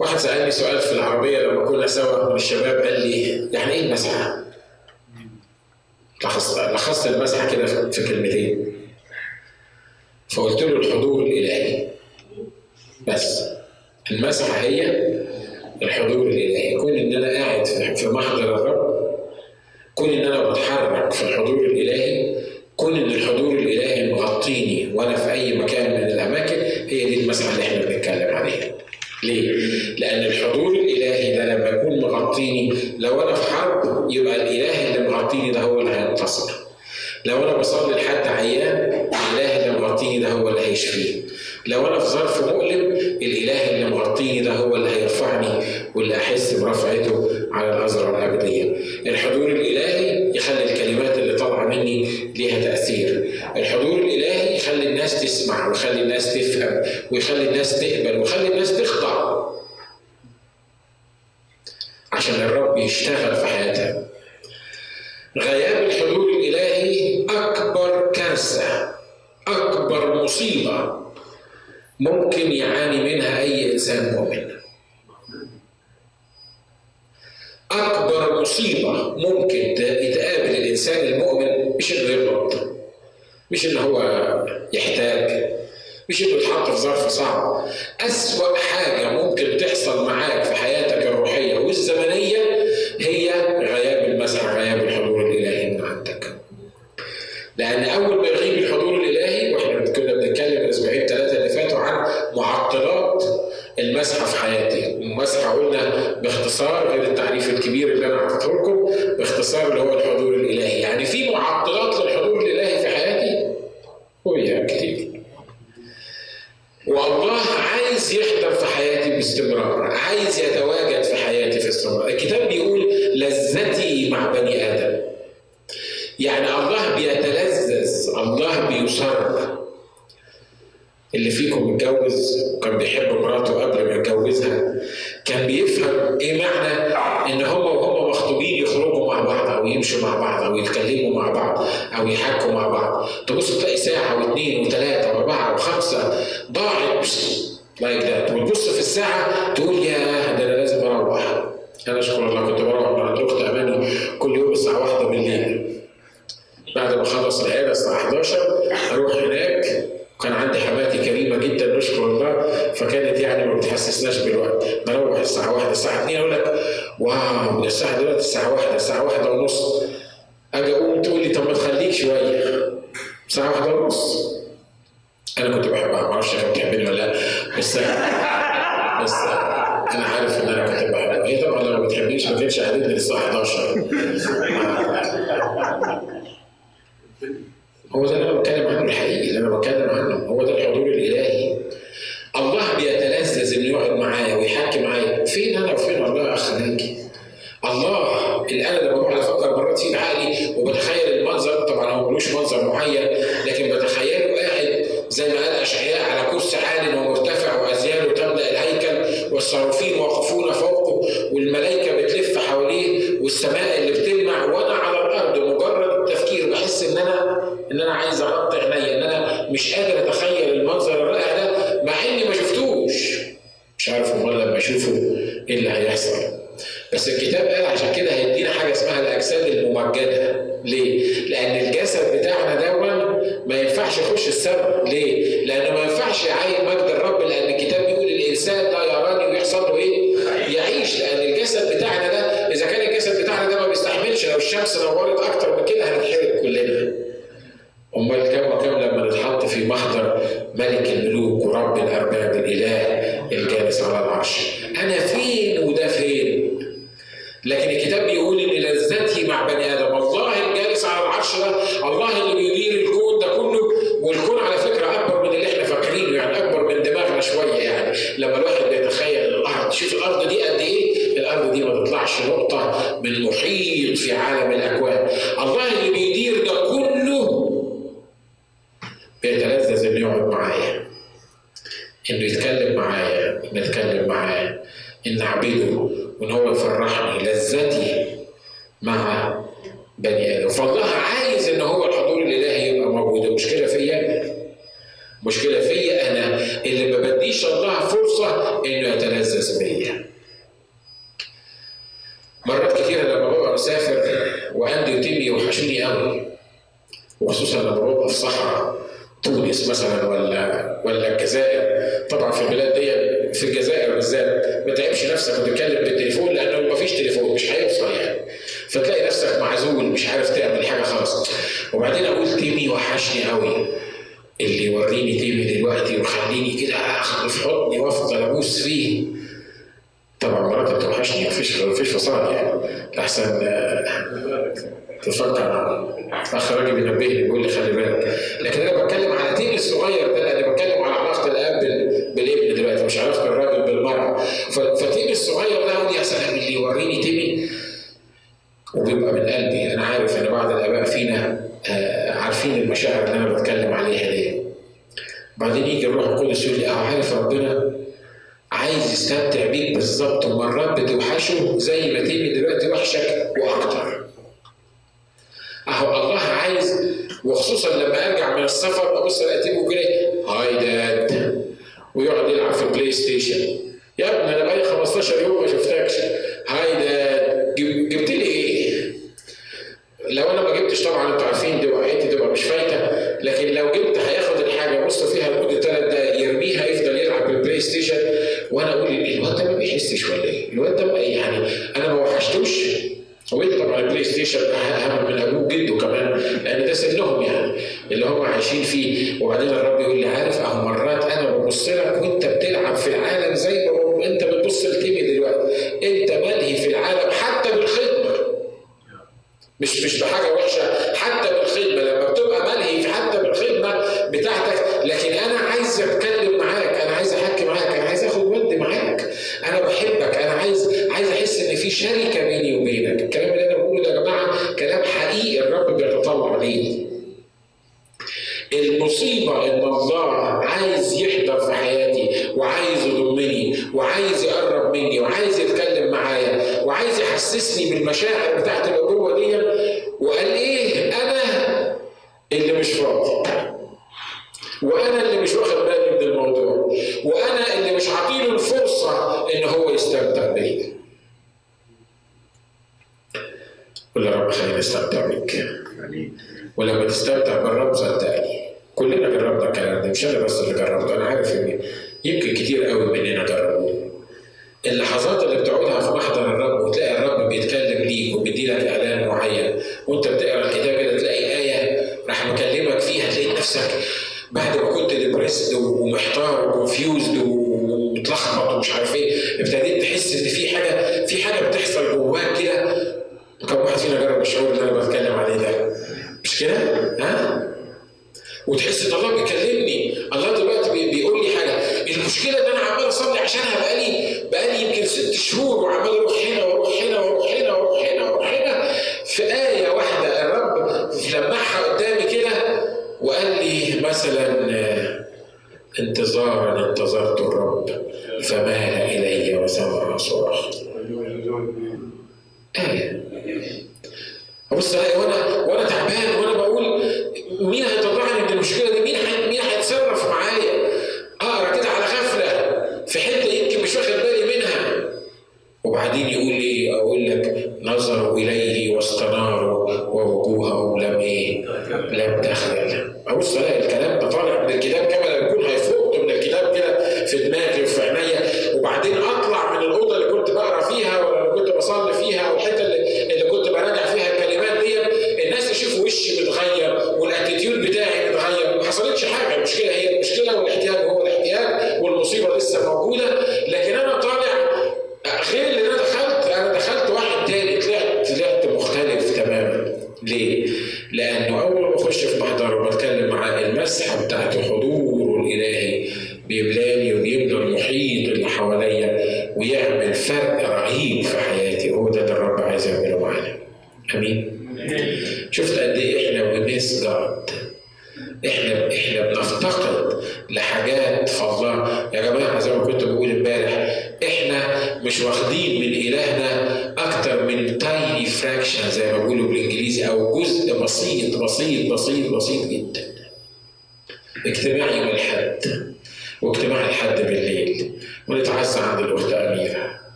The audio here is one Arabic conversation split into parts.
واحد سألني سؤال في العربية لما كنا سوا من الشباب قال لي يعني إيه المسحة؟ لخصت لخصت المسحة كده في كلمتين. فقلت له الحضور الإلهي. بس. المسحة هي الحضور الإلهي. كون إن أنا قاعد في محضر الرب كون إن أنا بتحرك في الحضور الإلهي كون إن الحضور الإلهي مغطيني وأنا في أي مكان من الأماكن هي دي المسحة اللي إحنا بنتكلم عليها. ليه؟ لأن الحضور الإلهي ده لما يكون مغطيني لو أنا في حرب يبقى الإله اللي مغطيني ده هو اللي هينتصر. لو أنا بصلي لحد عيان الإله اللي مغطيني ده هو اللي هيشفيه. لو أنا في ظرف مؤلم الإله اللي مغطيني ده هو اللي هيرفعني واللي أحس برفعته على الأزرع الأبدية. الحضور الإلهي يخلي الكلمات اللي طالعة مني ليها تأثير. الحضور الإلهي يخلي الناس تسمع ويخلي الناس تفهم ويخلي الناس تقبل ويخلي الناس تخضع. عشان الرب يشتغل في حياتها. غياب الحضور الإلهي أكبر كارثة أكبر مصيبة ممكن يعاني منها أي إنسان مؤمن. أكبر مصيبة ممكن يتقابل الإنسان المؤمن مش إنه يغلط مش إن هو يحتاج مش إنه يتحط في ظرف صعب. أسوأ حاجة ممكن تحصل معاك في حياتك الروحية والزمنية هي غياب المسح غياب الحضور الإلهي من عندك. لأن أول ما يغيب الحضور الإلهي وإحنا كنا بنتكلم الأسبوعين ثلاثة اللي فاتوا عن معطلات المسحة في حياتي. المسحة قلنا باختصار غير التعريف الكبير اللي أنا عرفته لكم باختصار اللي هو الحضور الإلهي يعني في معطلات للحضور الإلهي في حياتي وهي كتير والله عايز يحضر في حياتي باستمرار عايز يتواجد في حياتي في استمرار الكتاب بيقول لذتي مع بني آدم. يعني الله بيتلذذ الله بيصر اللي فيكم متجوز وكان بيحب مراته قبل ما يتجوزها كان بيفهم إيه معنى إن هم وهم مخطوبين يخرجوا مع بعض أو يمشوا مع بعض أو يتكلموا مع بعض أو يحكوا مع بعض. تبص تلاقي ساعة واثنين وثلاثه وأربعة وخمسة ضاعت. لايك ذات وتبص في الساعة تقول يا ده أنا لازم أروح. أنا اشكر الله كنت بروح مع الاخت أماني كل يوم الساعة واحدة بالليل. بعد ما أخلص العيادة الساعة 11 أروح هناك. وكان عندي حماتي كريمة جدا نشكر الله. فكانت يعني ما بتحسسناش بالوقت. نروح الساعة 1 الساعة 2 أقول لك واو الساعة دلوقتي الساعة 1 الساعة 1 ونص. أجي أقوم تقول لي طب ما تخليك شوية. الساعة 1 ونص. أنا كنت بحبها ما أعرفش بتحبني ولا لا. بس بس أنا عارف إن أنا كنت بحبها هي طبعا لو ما بتحبنيش ما كانتش قعدتني للساعه 11 هو ده اللي أنا بتكلم عنه الحقيقي اللي أنا بتكلم عنه. هو ده الحضور الإلهي. الله بيتلذذ انه يقعد معايا ويحكي معايا. فين أنا وفين الله أخ ناجي؟ الله اللي أنا لما بقعد أفكر مرات في عقلي وبتخيل المنظر طبعا هو ملوش منظر معين لكن بتخيله قاعد زي ما قال أشعياء على كرسي عال ومرتفع وأزياله والصرافين واقفون فوقه والملائكة بتلف حواليه والسماء اللي بتلمع وأنا على الأرض مجرد التفكير بحس إن أنا إن أنا عايز أغطي عينيا إن أنا مش قادر أتخيل المنظر الرائع ده مع إني ما شفتوش. مش عارف امال لما أشوفه إيه اللي هيحصل. بس الكتاب قال عشان كده هيدينا حاجة اسمها الأجساد الممجدة ليه؟ لأن الجسد بتاعنا دون ما ينفعش يخش السماء ليه؟ لأنه ما ينفعش يعين مجد الرب لأن الكتاب بيقول الإنسان لا يراني ويحصل له إيه؟ يعيش لأن الجسد بتاعنا ده إذا كان الجسد بتاعنا ده ما بيستحملش لو الشمس نورت أكتر من كده هنتحرق كلنا. أمال كم وكم لما نتحط في محضر ملك الملوك ورب الأرباب الإله الجالس على العرش ويقعد يلعب في PlayStation يا ابني أنا بقالي 15 يوم ما شفتكش. Hi dad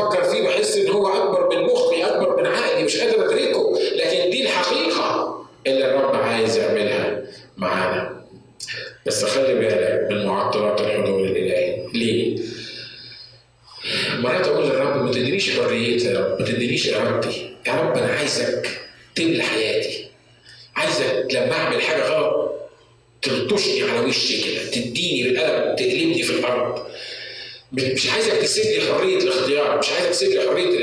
بفكر فيه بحس إن هو أكبر من مخي أكبر من عقلي مش قادر أدركه. لكن دي الحقيقة اللي الرب عايز يعملها معانا. بس خلي بالك من معطلات الحضور الإلهي. ليه؟ مرات أقول للرب ما تدينيش حريتي يا رب ما تدينيش ارادتي يا رب أنا عايزك تملى حياتي. عايزك لما أعمل حاجة غلط تلطشني على وشي كده تديني بالقلم تقلبني في الأرض. مش عايزك تسيبني حريه Así que ahorita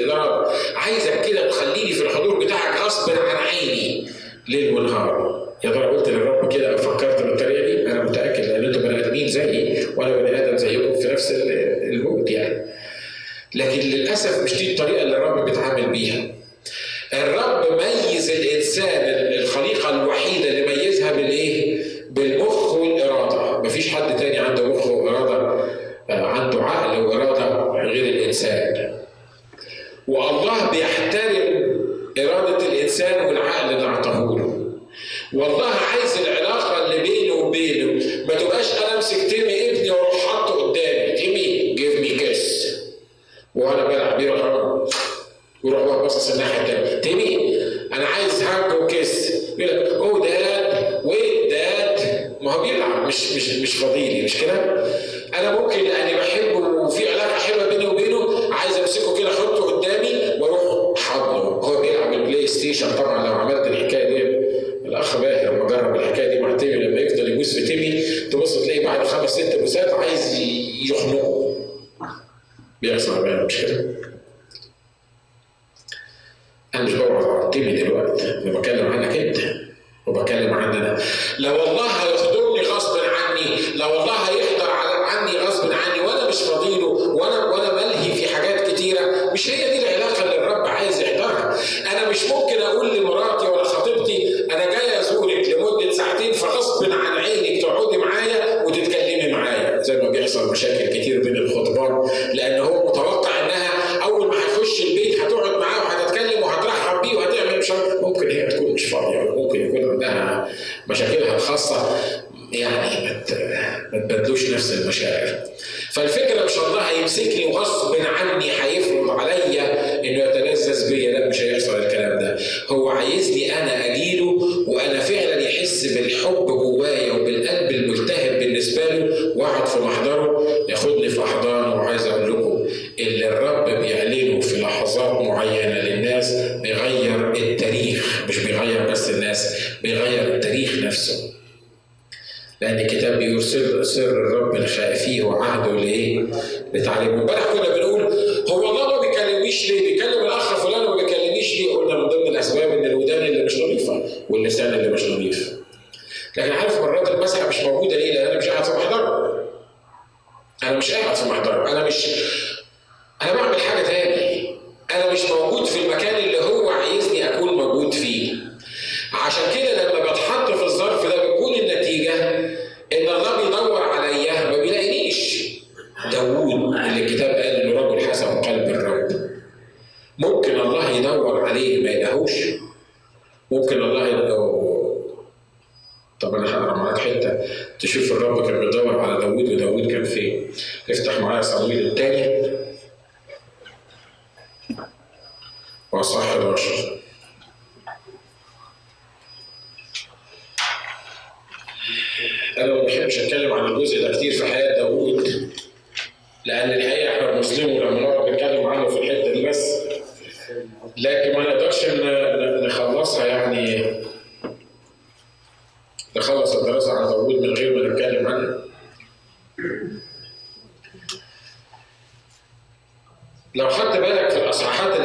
لو خدت بالك في الاصحاحات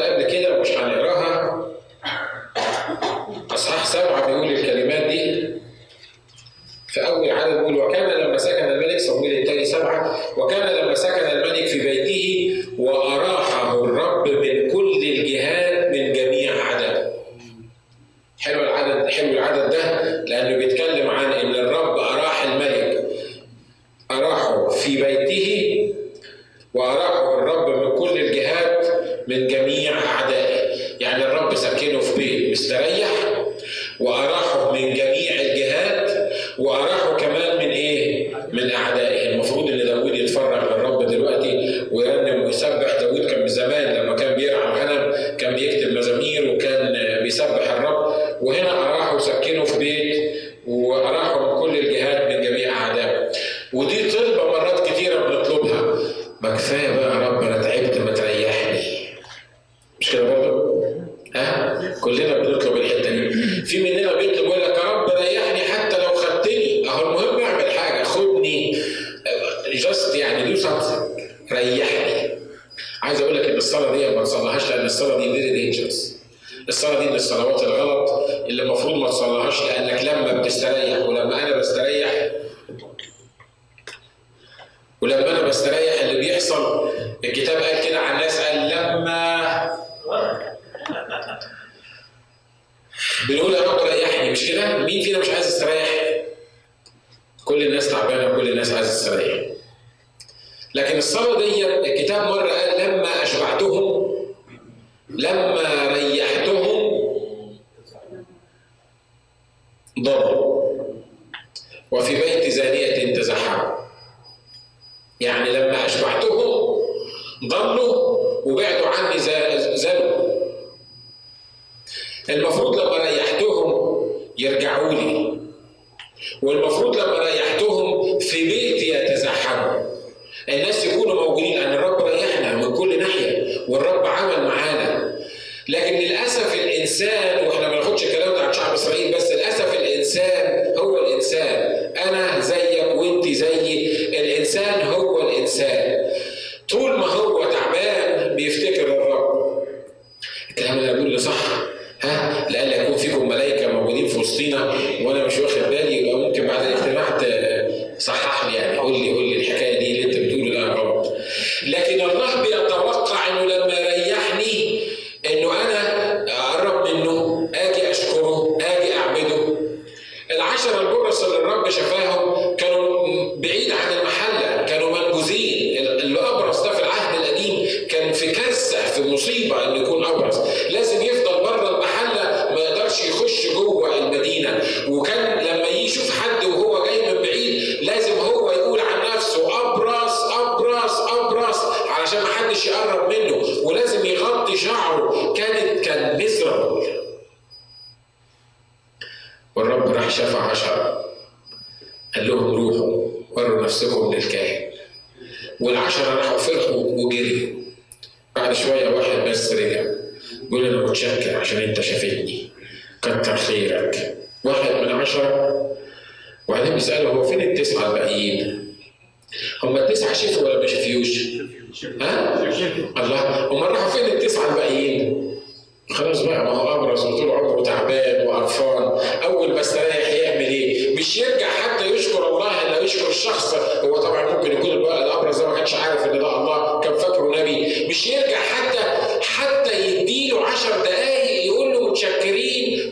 ضلوا وبعدوا عني زلوا المفروض لما ريحتهم يرجعوا لي. والمفروض لما ريحتهم في بيتي يتزحموا. الناس يكونوا موجودين لأن الرب ريحنا من كل ناحية والرب عمل معانا. لكن للأسف الإنسان وإحنا ما بناخدش الكلام ده عن شعب إسرائيل بس للأسف الإنسان هو الإنسان.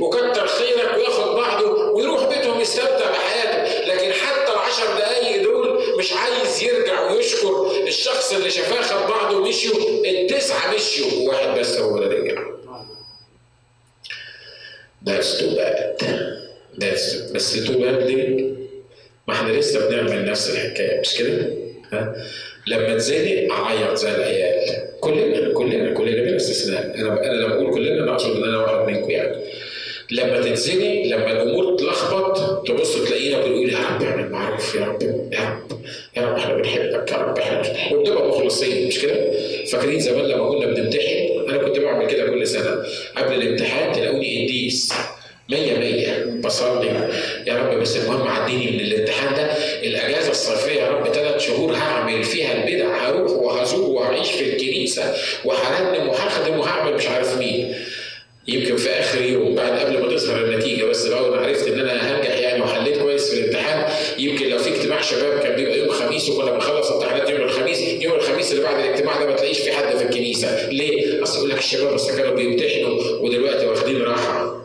وكتر خيرك وياخد بعضه ويروح بيتهم يستمتع بحياته لكن حتى العشر دقايق دول مش عايز يرجع ويشكر الشخص اللي شافاه خد بعضه ومشيوا التسعة مشيوا وواحد بس هو اللي رجع That's too bad. That's بس too bad ليه؟ ما إحنا لسه بنعمل نفس الحكاية مش كده؟ ها؟ لما اتزنق اعيط زي العيال كلنا كلنا كلنا بلا استثناء أنا أنا لما أقول كلنا اقصد ان أنا واحد منكم يعني لما تتزنق لما الأمور تلخبط تبص تلاقينا بنقول يا رب اعمل معروف يا رب يا رب يا رب إحنا بنحبك يا رب إحنا وبنبقى مخلصين مش كده؟ فاكرين زمان لما كنا بنمتحن؟ أنا كنت بعمل كده كل سنة. قبل الامتحان تلاقوني قديس مية مية. بصلي يا رب بس المهم عديني من الامتحان ده. الأجازة الصيفية يا رب ثلاث شهور هعمل فيها البدع. هروح وهزور وهعيش في الكنيسة وهرنم وهخدم وهعمل مش عارف مين. يمكن في آخر يوم بعد قبل ما تظهر النتيجة بس اول ما عرفت إن أنا هنجح يعني وحليت كويس في الامتحان يمكن لو في اجتماع شباب كان بيبقى يوم خميس وكنا بنخلص امتحانات يوم الخميس يوم الخميس اللي بعد الاجتماع ده ما تلاقيش في حد في الكنيسة ليه؟ أصل يقول لك الشباب بس كانوا بيمتحنوا ودلوقتي واخدين راحة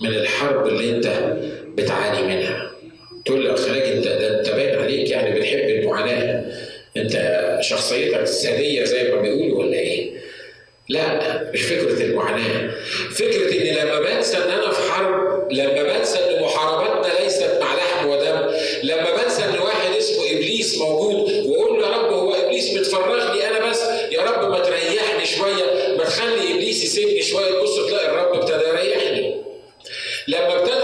من الحرب اللي انت بتعاني منها. تقول لي خلاك انت ده انت باين عليك يعني بتحب المعاناة. انت شخصيتك ساديه زي ما بيقولوا ولا إيه؟ لا مش فكرة المعاناة. فكرة إن لما بنسى إن أنا في حرب لما بنسى إن محارباتنا ليست مع لحم ودم لما بنسى إن واحد اسمه إبليس موجود وأقول له يا رب هو إبليس بتفرغني أنا بس يا رب ما تريحني شوية ما تخلي إبليس يسيبني شوية. تبص تلاقي الرب ابتدى يريحني. لما ابتدى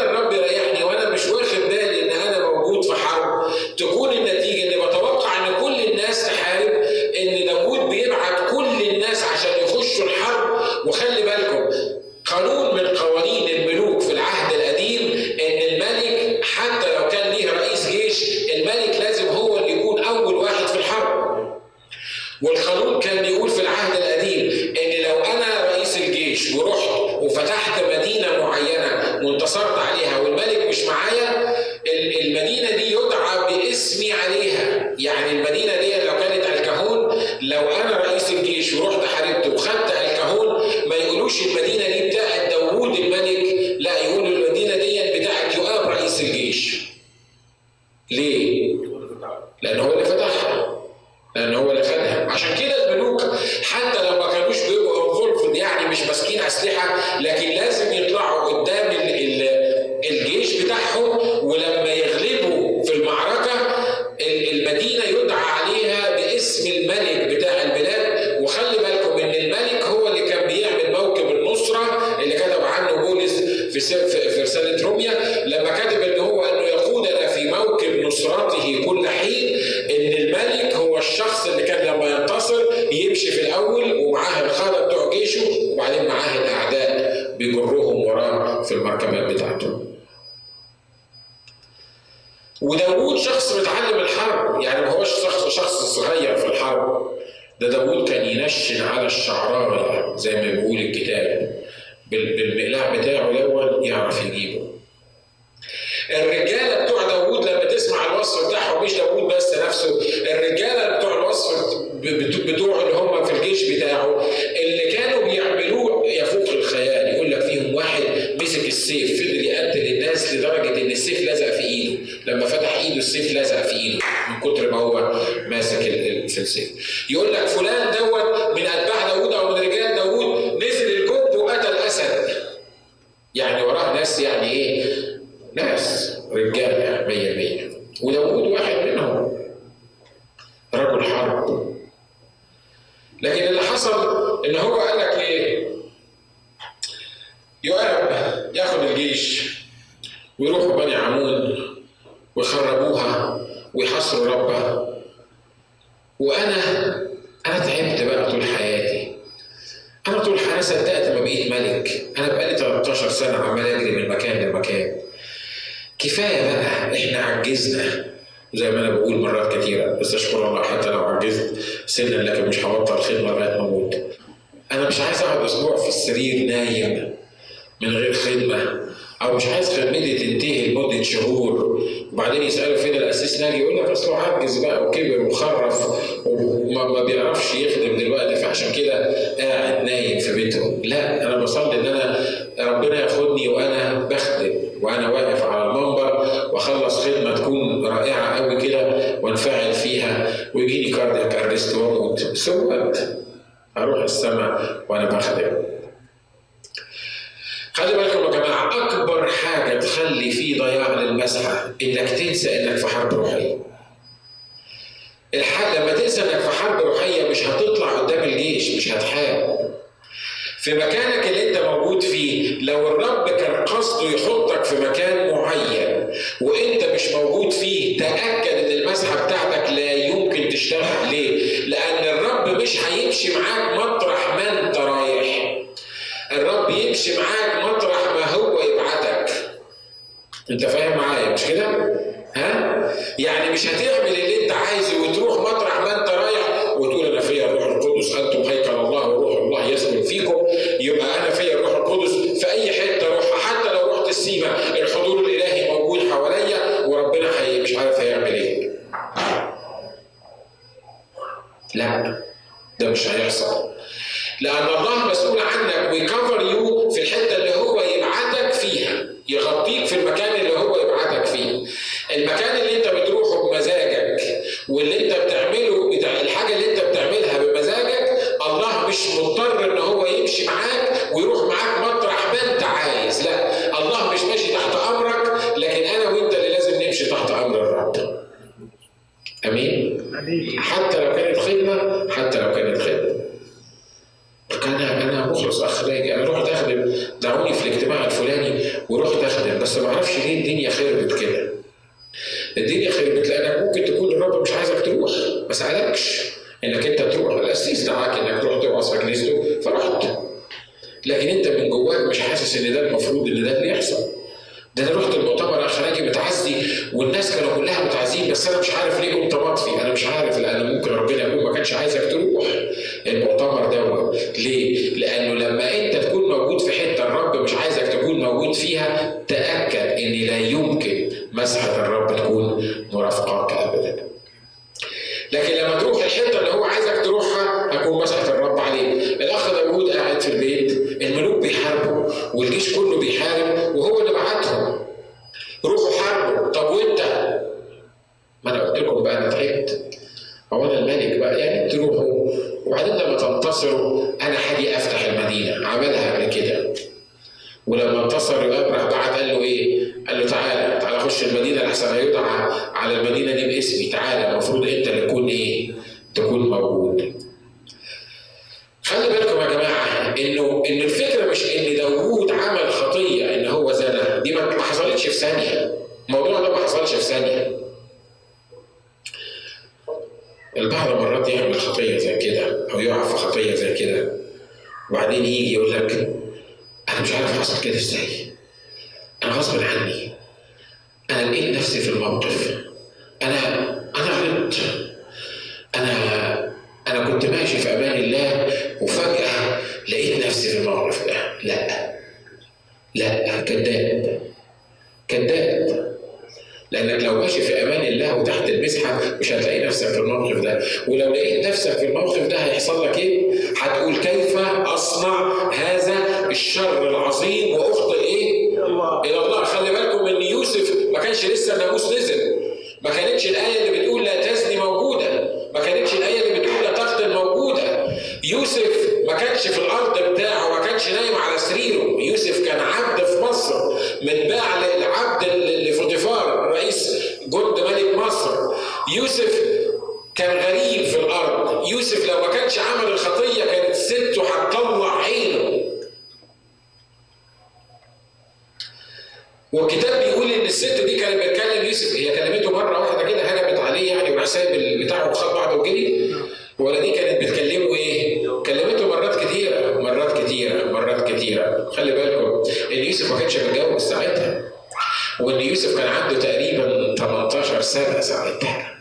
بيتعلم الحرب. يعني ما هوش شخص شخص صغير في الحرب. ده داوود كان ينشن على الشعرانة زي ما بيقول الكتاب. بالمقلاع بتاعه الأول يعرف يجيبه. الرجالة بتوع داوود لما تسمع الوصف بتاعهم مش داوود بس نفسه. الرجالة بتوع الوصف بتوع اللي هم في الجيش بتاعه اللي كانوا بيعملوه يفوق الخيال. بالسيف فضل يقتل الناس لدرجة إن السيف لزق في إيده. لما فتح إيده السيف لزق في إيده من كتر ما هو ماسك في السيف. يقول لك فلان دوت من أتباع داوود أو من رجال داوود نزل الجب وقتل اسد يعني وراه ناس يعني إيه؟ ناس رجاله مية مية. وداوود واحد منهم. رجل حرب. لكن اللي حصل إن هو قال لك إيه؟ ياخد الجيش ويروحوا بني عمون ويخربوها ويحصروا ربها. وأنا أنا تعبت بقى طول حياتي. أنا طول حياتي صدقت ما بقيت ملك. أنا بقالي 13 سنة عمال أجري من مكان لمكان. كفاية بقى إحنا عجزنا. زي ما أنا بقول مرات كثيره بس أشكر الله حتى لو عجزت سنا لكن مش هبطل خدمة لغاية ما أموت. أنا مش عايز أقعد أسبوع في السرير نايم. من غير خدمة. أو مش عايز خدمتي تنتهي لمدة شهور. وبعدين يسالوا فين القسيس ناجي يقول لك أصله عجز بقى وكبر وخرف وما بيعرفش يخدم دلوقتي فعشان كده قاعد نايم في بيته. لا أنا بصلي إن أنا ربنا ياخدني وأنا بخدم وأنا واقف على المنبر وأخلص خدمة تكون رائعة قوي كده وأنفعل فيها ويجيني cardiac arrest واموت سوت أروح السماء وأنا بخدم. خلي بالكم يا جماعة أكبر حاجة تخلي في ضياع للمسحه إنك تنسى إنك في حرب روحية. الحاجة لما تنسى إنك في حرب روحية مش هتطلع قدام الجيش مش هتحارب. في مكانك اللي أنت موجود فيه لو الرب كان قصده يحطك في مكان معين وأنت مش موجود فيه تاكد ان المسحه بتاعتك لا يمكن تشتغل ليه؟ لأن الرب مش هيمشي معاك مطرح ما انت رايح. يمشي معاك مطرح ما هو يبعتك انت فاهم معايا؟ مش كده؟ ها؟ يعني مش هتعمل اللي انت عايزه وتروح مطرح ما انت رايح وتقول أنا فيا الروح القدس أنتم هيكل الله وروح الله يسكن فيكم يبقى أنا فيا الروح القدس في أي حتة أروحها. حتى لو رحت السيما الحضور الإلهي موجود حواليا وربنا حي مش عارف هيعمل إيه. لا ده مش هيحصل. لأن الله مسؤول عنك. ويكفر يو والجيش كله بيحارب وهو اللي بعتهم. روحوا حاربوا طب وانت؟ ما أنا قلت لكم بقى أنا تعبت. هو أنا الملك بقى يعني تروحوا وبعدين لما تنتصروا أنا هاجي أفتح المدينة عملها قبل كده ولما انتصر يؤاب راح بعت قال له إيه؟ قال له تعالى تعالى خش المدينة لحسن هيدعى على المدينة دي باسمي تعالى المفروض أنت اللي تكون إيه؟ تكون موجود. خلي بالكم يا جماعة انه ان الفكرة مش ان داوود عمل خطيه ان هو زنى دي ما حصلتش في ثانية. الموضوع ده ما حصلش في ثانية. البعض مرات يعمل خطية زي كده أو يقع في خطية زي كده. وبعدين يجي يقول لك أنا مش عارف حصل كده إزاي. أنا غصب عني. أنا لقيت نفسي في الموقف. أنا أنا غلطت. أنا أنا كنت ماشي في أمان الله وفجأة لقيت نفسي في الموقف ده. لا. لا كذاب. كذاب لأنك لو ماشي في أمان الله وتحت المسحة مش هتلاقي نفسك في الموقف ده. ولو لقيت نفسك في الموقف ده هيحصل لك إيه؟ هتقول كيف أصنع هذا الشر العظيم وأخطئ إيه؟ الله. إلى الله. خلي بالكم إن يوسف ما كانش لسه الناموس نزل. ما كانتش الآية اللي بتقول لا تزني موجوده ما كانتش الآية اللي بتقول لا تقتل موجوده في الأرض بتاعه ما كانش نايم على سريره. يوسف كان عبد في مصر متباع للعبد لفوتيفار رئيس جند ملك مصر. يوسف كان غريب في الأرض. يوسف لو ما كانش عمل الخطية كانت سته هتطلع عينه. والكتاب بيقول إن الست دي كانت بتكلم يوسف. هي كلمته مرة واحدة كده هجمت عليه يعني وراح سايب بتاعه وخد بعضه وجري. ولا دي كانت بتكلمه إيه؟ كلمته مرات كتيره مرات كتيره مرات كتيره خلي بالكم إن يوسف ما كانش متجوز ساعتها وإن يوسف كان عنده تقريبا 18 سنة ساعتها.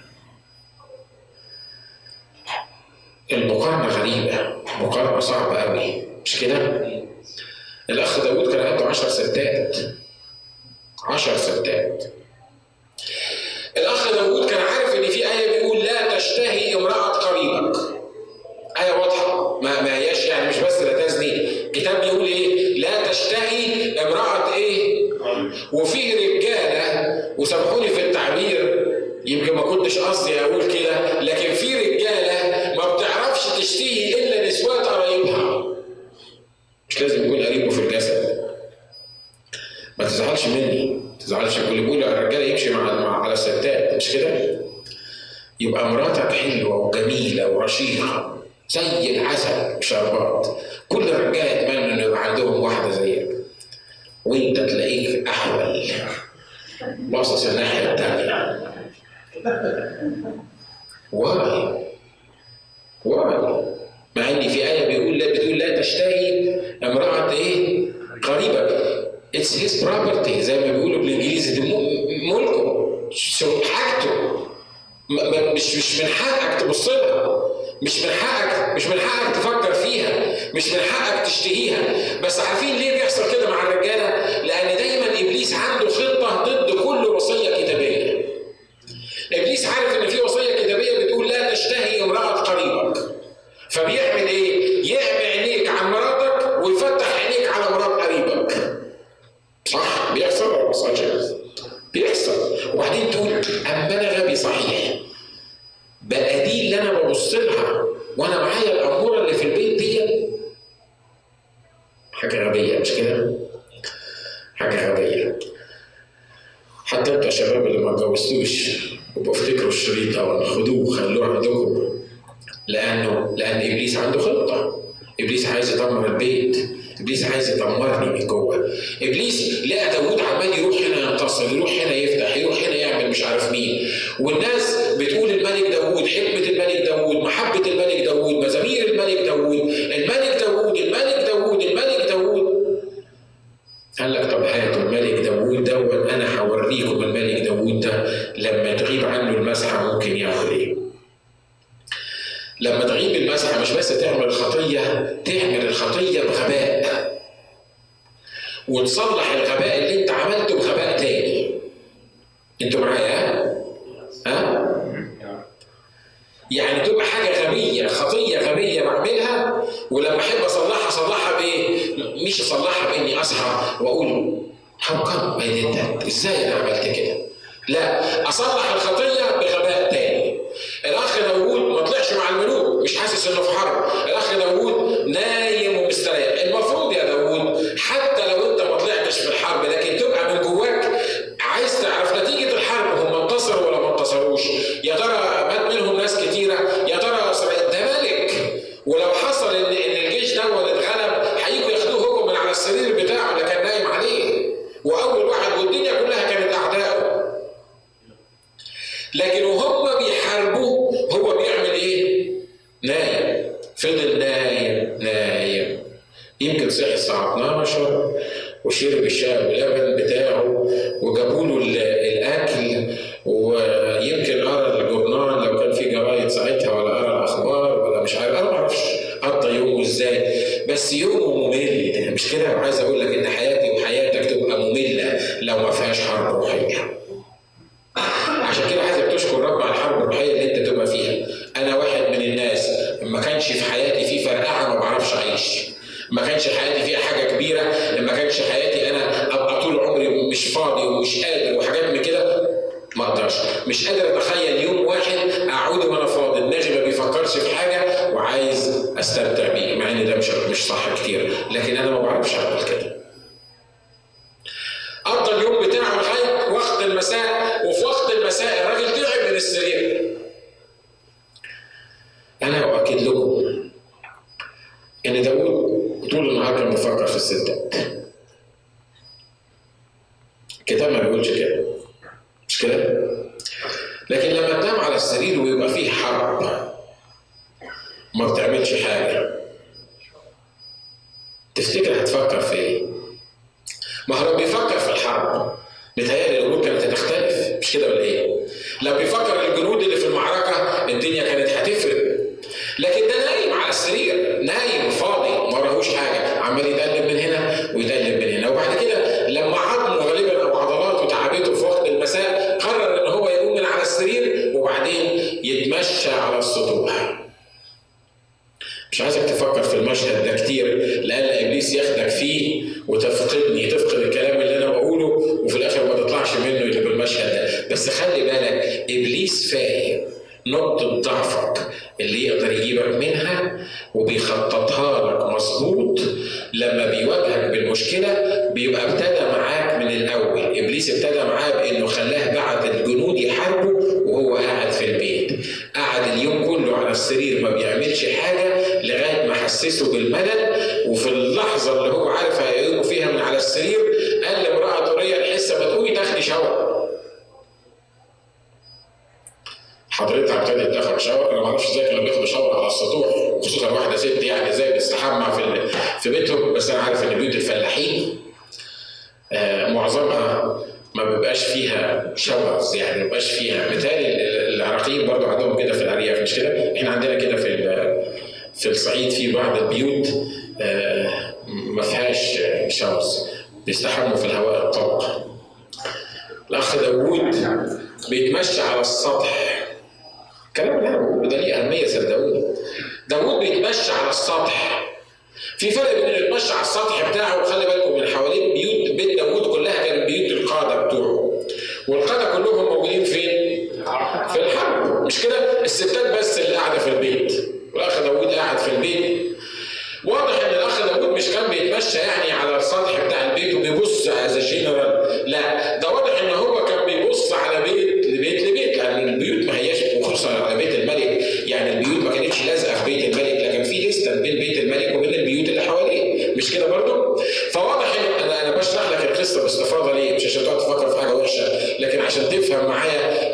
لأنه لأن إبليس عنده خطة. إبليس عايز يدمر البيت. إبليس عايز يدمرني من جوه. إبليس لقى داوود عمال يروح هنا ينتصر يروح هنا يفتح يروح هنا يعمل مش عارف مين. والناس بتقول الملك داوود حكمة الملك داوود محبة الملك داوود مزامير الملك داوود الملك داوود الملك داوود الملك داوود. قال لك طب هاتوا الملك داوود ده أنا هوريكم الملك داوود ده. لما تغيب عنه المسحة ممكن يعمل إيه؟ لما تغيب المسحه مش بس تعمل الخطية تعمل الخطية بغباء. وتصلح الغباء اللي انت عملته بغباء تاني. أنتوا معايا؟ ها؟ يعني تبقى حاجة غبية خطية غبية بعملها ولما أحب أصلحها أصلحها بإيه؟ مش واقول how come I did that إزاي أنا عملت كده؟ لا أصلح الخطية بغباء تاني. الأخ داوود ما طلعش مع الملوك مش حاسس إنه في حرب. الأخ داوود نايم ومستريح. المفروض يا داوود حتى لو أنت ما طلعتش في الحرب لكن تبقى من جواك عايز تعرف نتيجة الحرب هم انتصروا ولا ما انتصروش؟ يا ترى مات منهم ناس كتيره يا ترى ده ملك ولو حصل ان ان الجيش ده اتغلب هيجوا ياخدوه هو من على السرير بتاعه اللي كان نايم عليه واول واحد والدنيا كلها كانت اعدائه لكن وهم بيحاربوه هو بيعمل إيه؟ نايم فضل نايم نايم يمكن صحي الساعة 12 وشرب الشاي واللبن بتاعه وجابوا له الأكل ويمكن قرأ الجورنال لو كان في جرايد ساعتها ولا قرأ الأخبار ولا مش عارف. أنا ما أعرفش قضى يومه إزاي. بس يومه ممل. مش كده؟ وعايز أقول فيها شبرز يعني ما يبقاش فيها. مثال العراقيين برضه عندهم كده في الأرياف مش كده؟ إحنا عندنا كده في في الصعيد في بعض البيوت آه، ما فيهاش شمس. بيستحموا في الهواء الطلق. الأخ داوود بيتمشى على السطح. كلام اللي ده ليه أهمية صدقوني داوود بيتمشى على السطح. في فرق بين اللي اتمشى على السطح بتاعه وخلي بالكم من حوالين بيوت بيت داوود كلها كانت بيوت القادة بتوعه. والقادة كلهم موجودين فين؟ في الحرب. مش كده؟ الستات بس اللي قاعدة في البيت. والأخ داوود قاعد في البيت. واضح إن الأخ داوود مش كان بيتمشى يعني على السطح بتاع البيت وبيبص as general لا ده واضح إن هو كان بيبص على بيت مش كده برضو؟ فواضح أنا بشرح لك القصة باستفاضة ليه؟ مش عشان تقعد تفكر في حاجة وحشة لكن عشان تفهم معايا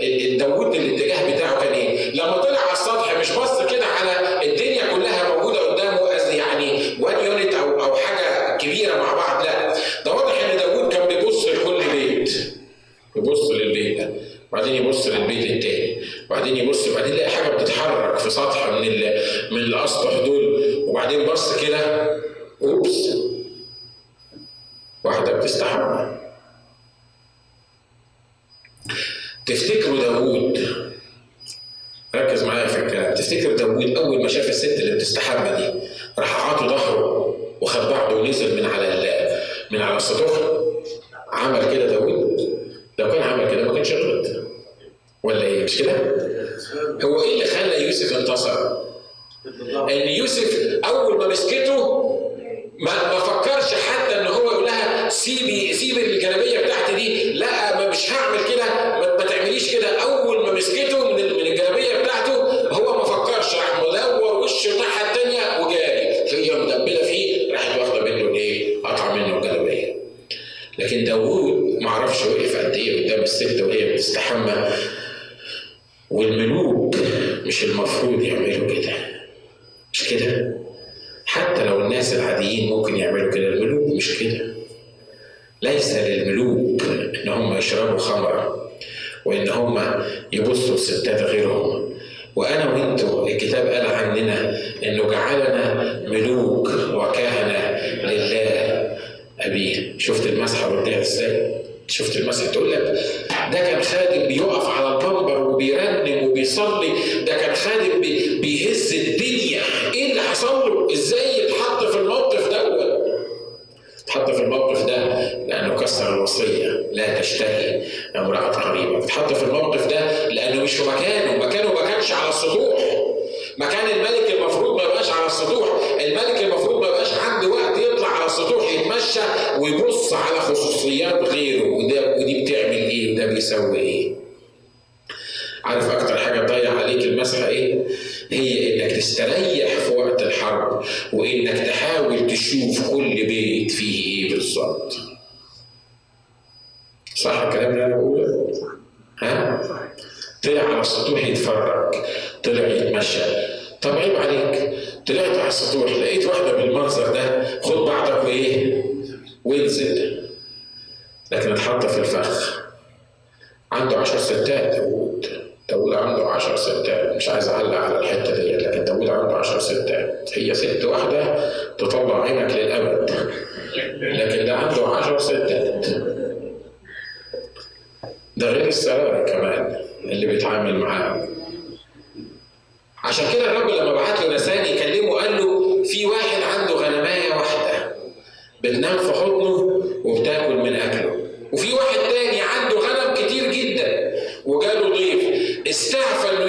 بتنام في حضنه وبتاكل من أكله. وفي واحد تاني عنده غنم كتير جدا وجاله ضيف استعفى إنه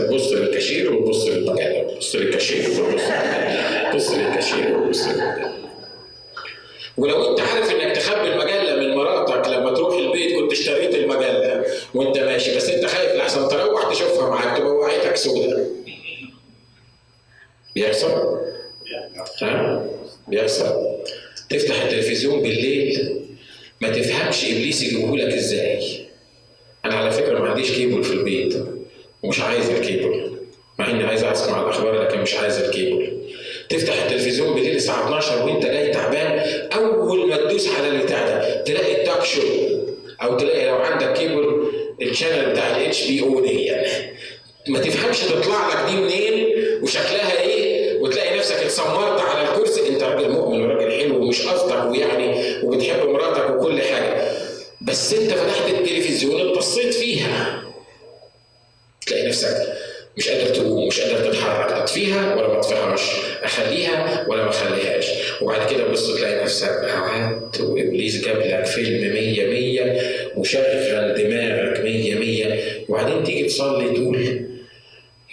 بتبص للكاشير وتبص للمجله بتبص للكاشير وتبص تبص للكاشير وتبص ولو انت عارف انك تخبي المجلة من مراتك لما تروح البيت كنت اشتريت المجلة وانت ماشي بس انت خايف لحسن تروح تشوفها معاك تبقى وقعتك سودة. بيحصل؟ ها؟ بيحصل تفتح التلفزيون بالليل ما تفهمش إبليس يجيبهولك إزاي. أنا على فكرة ما عنديش كيبل في البيت. ومش عايز الكيبل مع إني عايز اسمع الأخبار لكن مش عايز الكيبل. تفتح التلفزيون بالليل الساعة 12 وأنت جاي تعبان أول ما تدوس على البتاع ده تلاقي ال talk show أو تلاقي لو عندك cable ال channel بتاع ال HBO دي. ما تفهمش تطلع لك دي منين وشكلها إيه وتلاقي نفسك اتسمرت على الكرسي. أنت راجل مؤمن وراجل حلو ومش قصدك ويعني وبتحب مراتك وكل حاجة. بس أنت فتحت التلفزيون اتبصيت فيها. تلاقي نفسك مش قادر تقوم مش قادر تتحرك. اطفيها ولا ما اطفيهاش أخليها ولا ما أخليهاش. وبعد كده بص تلاقي نفسك قعدت وابليس جاب لك فيلم 100 100 وشغل دماغك 100 100 وبعدين تيجي تصلي تقول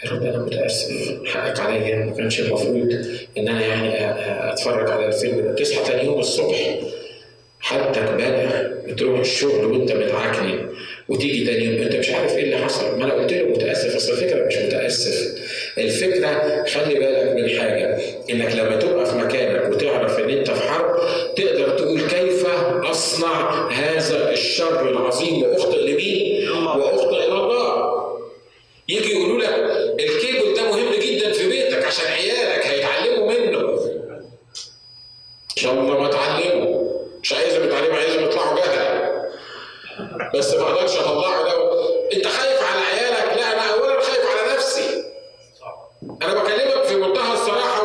يا رب أنا متأسف حقك عليا ما كانش المفروض إن أنا يعني اتفرج على الفيلم ده. تصحى تاني يوم الصبح حتى تبالغ بتروح الشغل وانت متعكني وتيجي تاني يوم انت مش عارف إيه اللي حصل. ما أنا قلت له متأسف اصل الفكرة مش متأسف. الفكرة خلي بالك من حاجة انك لما تبقى في مكانك وتعرف ان انت في حرب تقدر تقول كيف أصنع هذا الشر العظيم وأخطئ لمين؟ وأخطئ إلى الله. يجي يقولوا لك الكيبل ده مهم جدا في بيتك عشان عيالك هيتعلموا منه. إن شاء الله ما اتعلموا مش عايزهم يتعلموا عايزهم يطلعوا جهل بس ما أقدرش اطلعه لو انت خايف على عيالك؟ لا أنا اولا خايف على نفسي. أنا بكلمك في منتهى الصراحة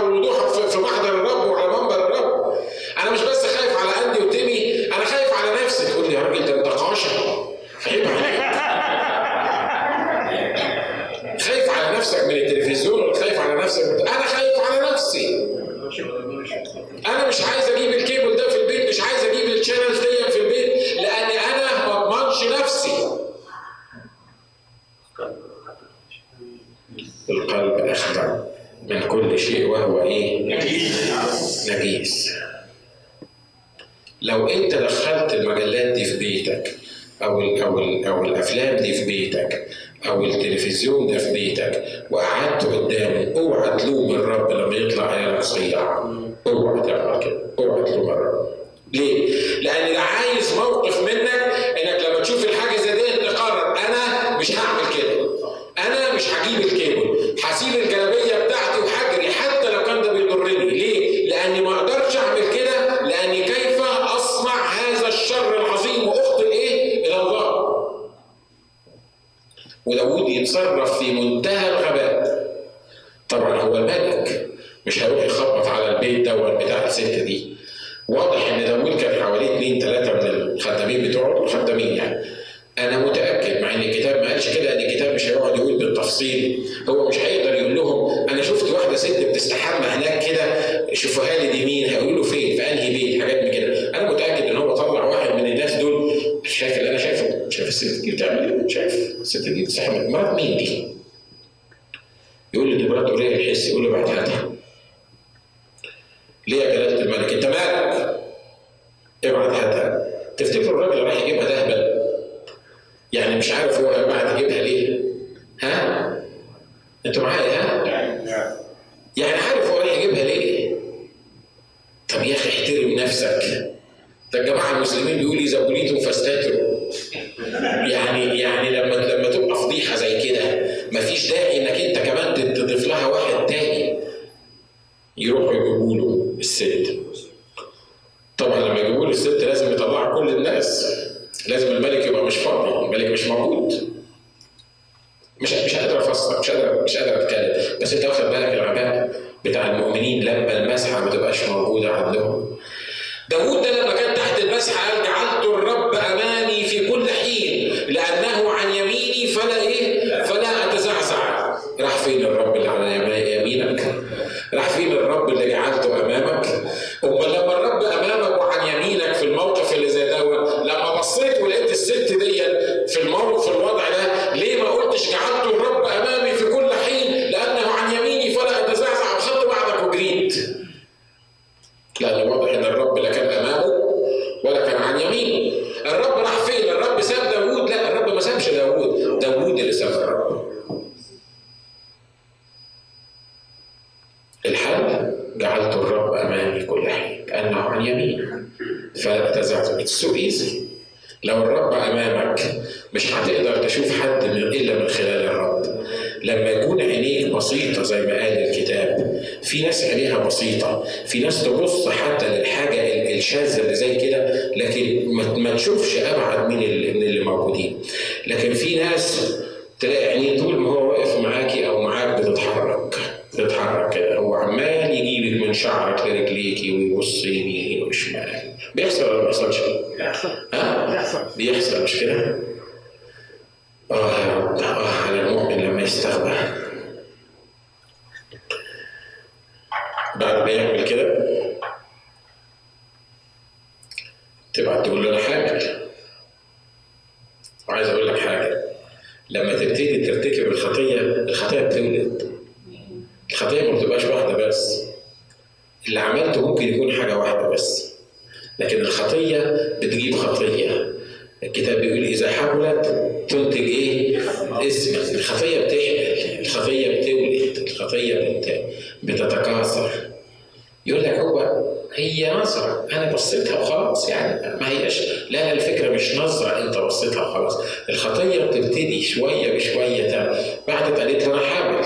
تبريد فاستاترو يعني يعني لما لما تبقى فضيحة زي كده مفيش داعي إنك بيرتكب الخطية الخطية بتولد الخطية ما بتبقاش واحدة بس. اللي عملته ممكن يكون حاجة واحدة بس. لكن الخطية بتجيب خطية. الكتاب بيقول إذا حولت تنتج إيه؟ اسم. الخطية بتحمل الخطية بتولد. الخطية بتتكاثر. يقول لك هو هي نظرة. أنا بصيتها وخلاص يعني ما هيش لا الفكرة مش نظرة أنت بصيتها وخلاص. الخطية بتبتدي شوية بشوية تم بعد قالت أنا حامل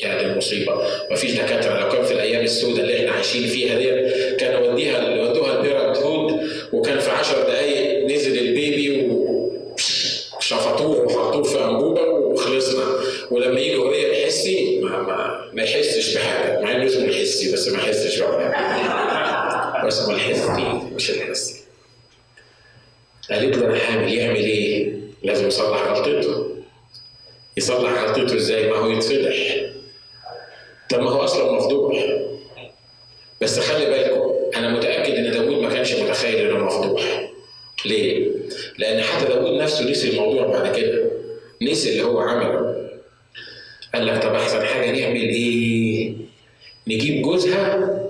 يعني المصيبة. مفيش دكاترة لو كان في الأيام السوداء اللي إحنا عايشين فيها دي كانوا وديها ودوها ال Parenthood وكان في 10 دقايق نزل ال baby و... بس هو الحزن دي مش الحس قالت له حامل يعمل إيه؟ لازم يصلح غلطته يصلح غلطته إزاي؟ ما هو يتفضح طب ما هو أصلا مفضوح بس خلي بالكم أنا متأكد إن داوود ما كانش متخيل إنه مفضوح ليه؟ لأن حتى داوود نفسه نسي الموضوع بعد كده نسي اللي هو عمله قال لك طب أحسن حاجة نعمل إيه؟ نجيب جوزها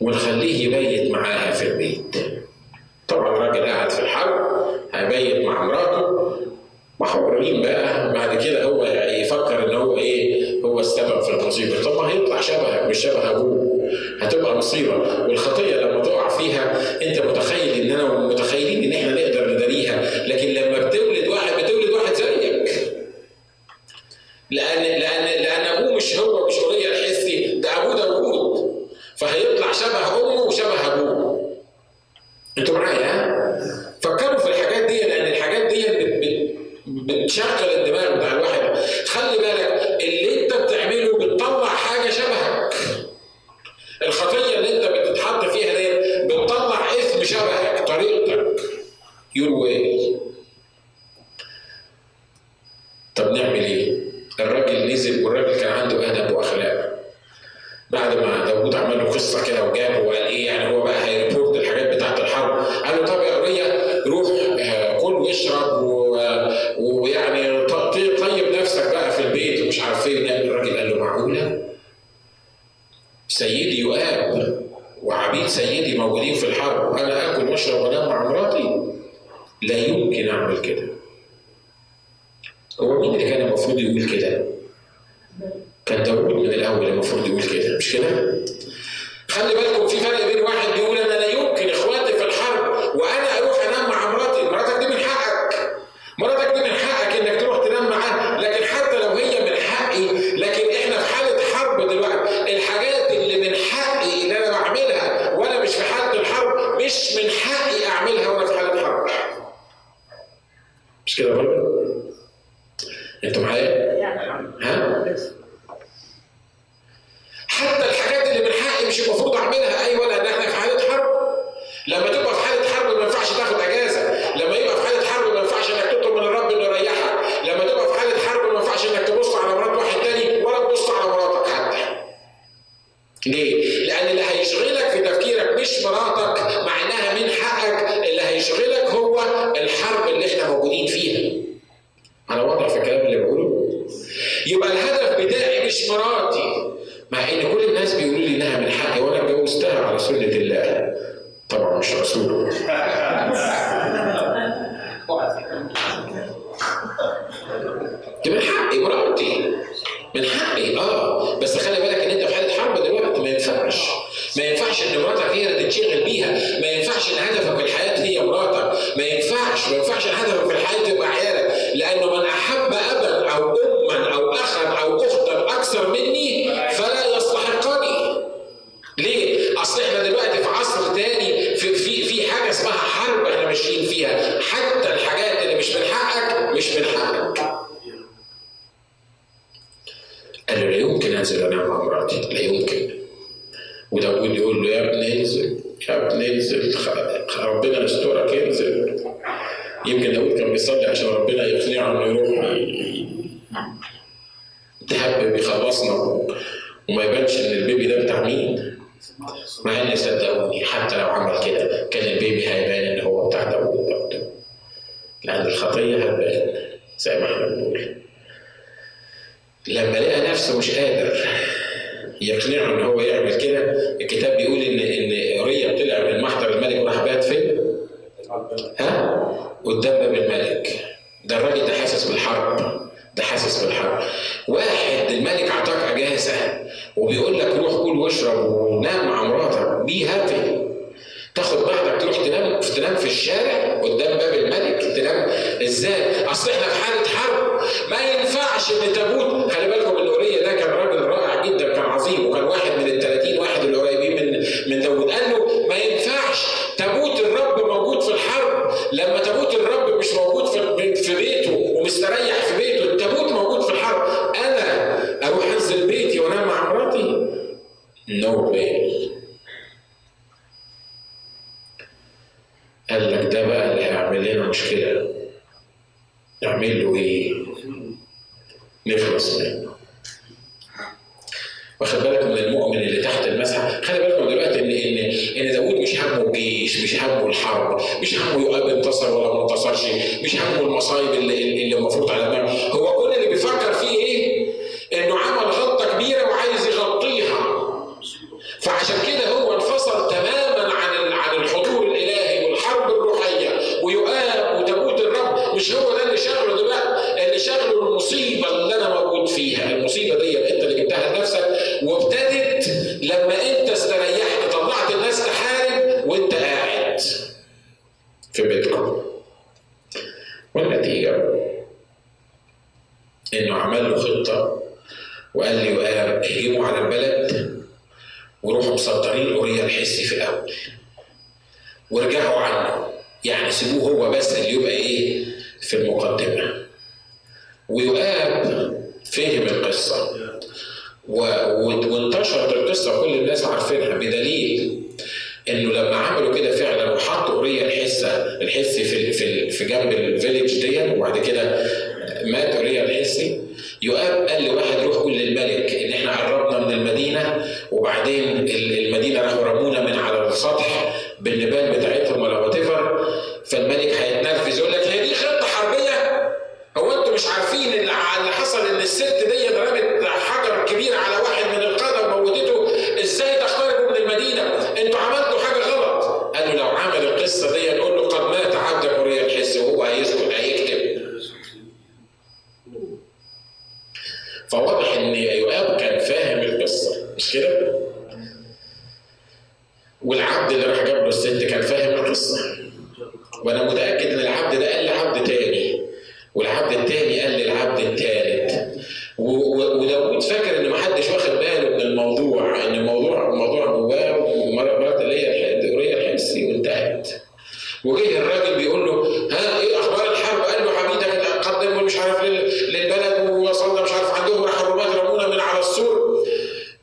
ونخليه يبيت معاها في البيت. طبعا الراجل قاعد في الحرب هيبيت مع مراته. محرومين بقى؟ بعد كده هو يفكر إن هو إيه؟ هو السبب في المصيبة. طب ما هيطلع شبهك مش شبه أبوه. هتبقى مصيبة. والخطية لما تقع فيها أنت متخيل إن أنا متخيلين إن إحنا نقدر نداريها. لكن لما بتولد واحد بتولد واحد زيك. لأن لأن الخطية اللي انت بتتحط فيها دي بتطلع اسم شبهك طريقتك. يور واي اللي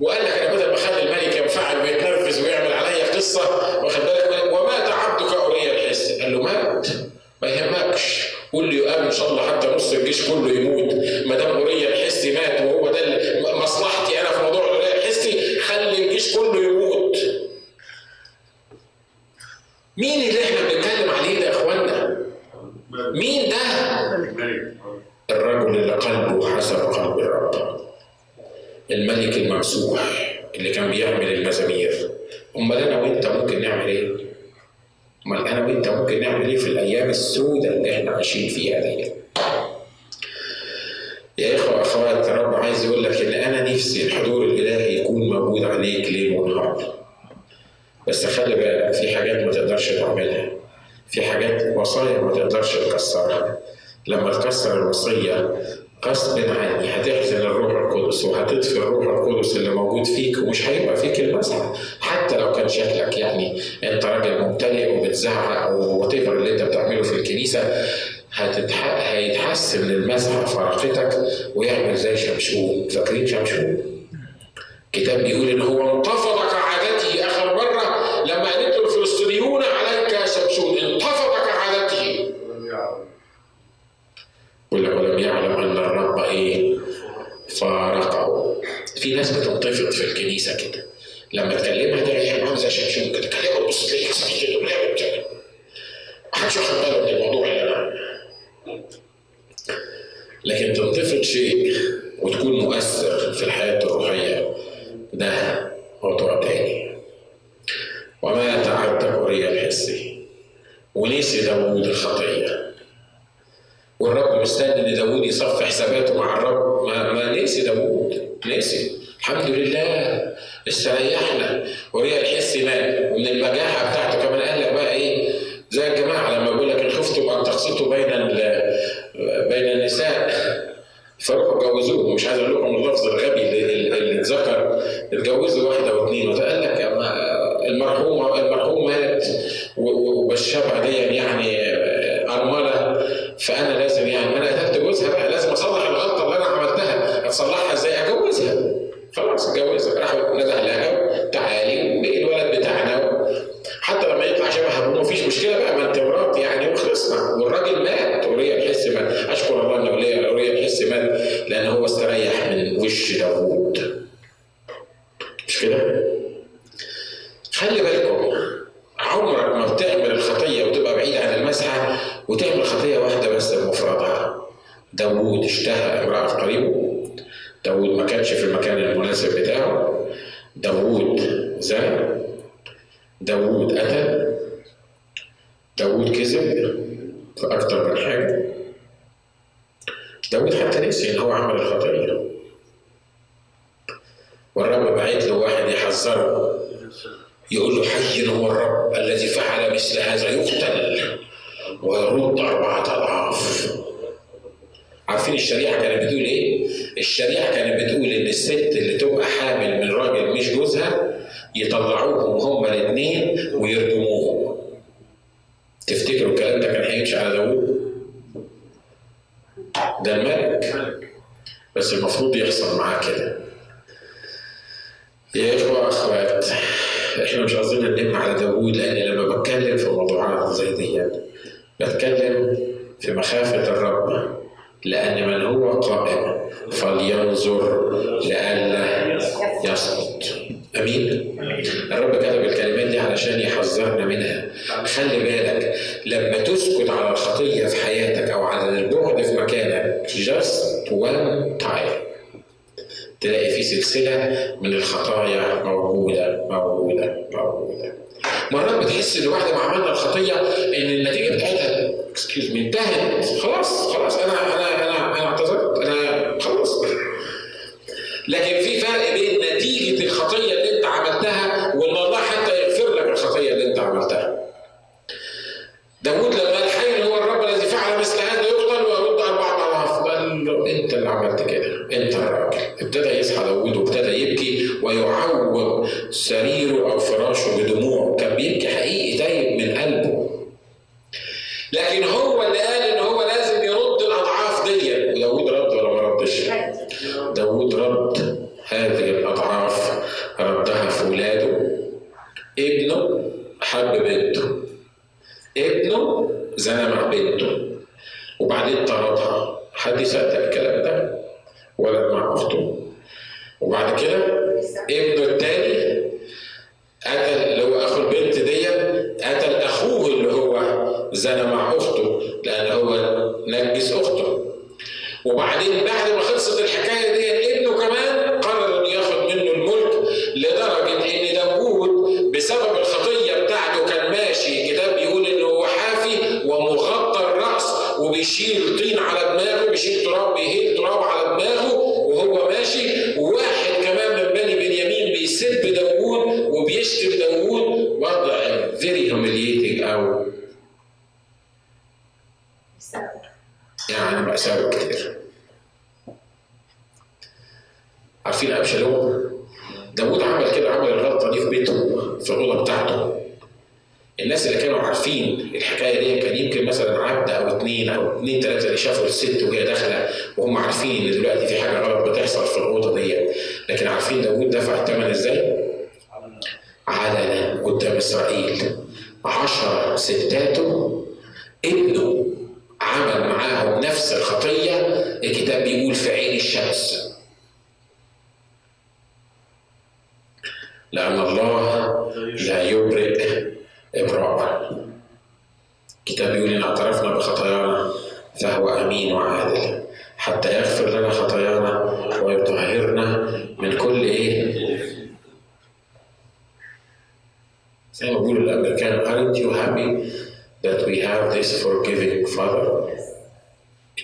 Well, como ya es algo أو على البعد في مكانك just one time. تلاقي في سلسلة من الخطايا موجودة موجودة موجودة. مرات بتحس إن واحدة ما عملنا الخطية إن النتيجة بتاعتها excuse me انتهت. خلاص خلاص أنا أنا أنا أنا اعتذرت أنا خلاص. لكن في فرق بين نتيجة الخطية النقطة ديت لكن عارفين داود دفع الثمن إزاي؟ علنا قدام إسرائيل عشر ستاته ابنه عمل معاهم نفس الخطية الكتاب بيقول في عين الشمس. لأن الله لا يبرئ إبراء الكتاب بيقول إن اعترفنا بخطايانا فهو أمين وعادل. حتى يغفر لنا خطايانا ويطهرنا من كل إيه؟ زي ما بيقولوا الامريكان aren't you happy that we have this forgiving father؟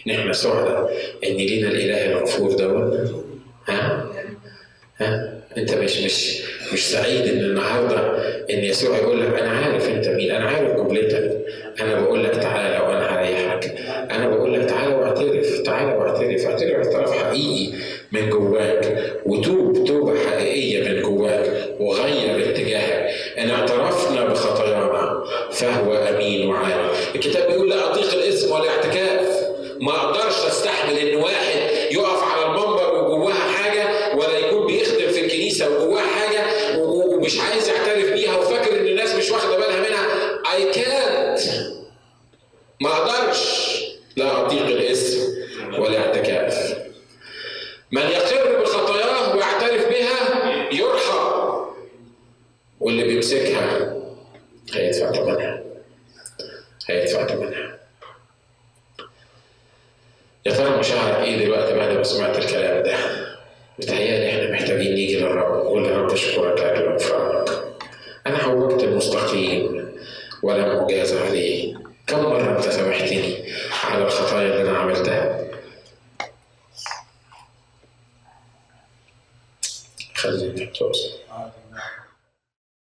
إن إحنا سعداء إن لينا الإله الغفور دوت ها؟ ها؟ أنت مش مش مش سعيد إن النهارده إن يسوع يقول لك أنا عارف أنت مين، أنا عارف جملتك، أنا بقول لك تعالى وأنا هريحك، أنا بقول لك تعالى واعترف تعالى واعترف اعترف اعتراف حقيقي من جواك. وتوب.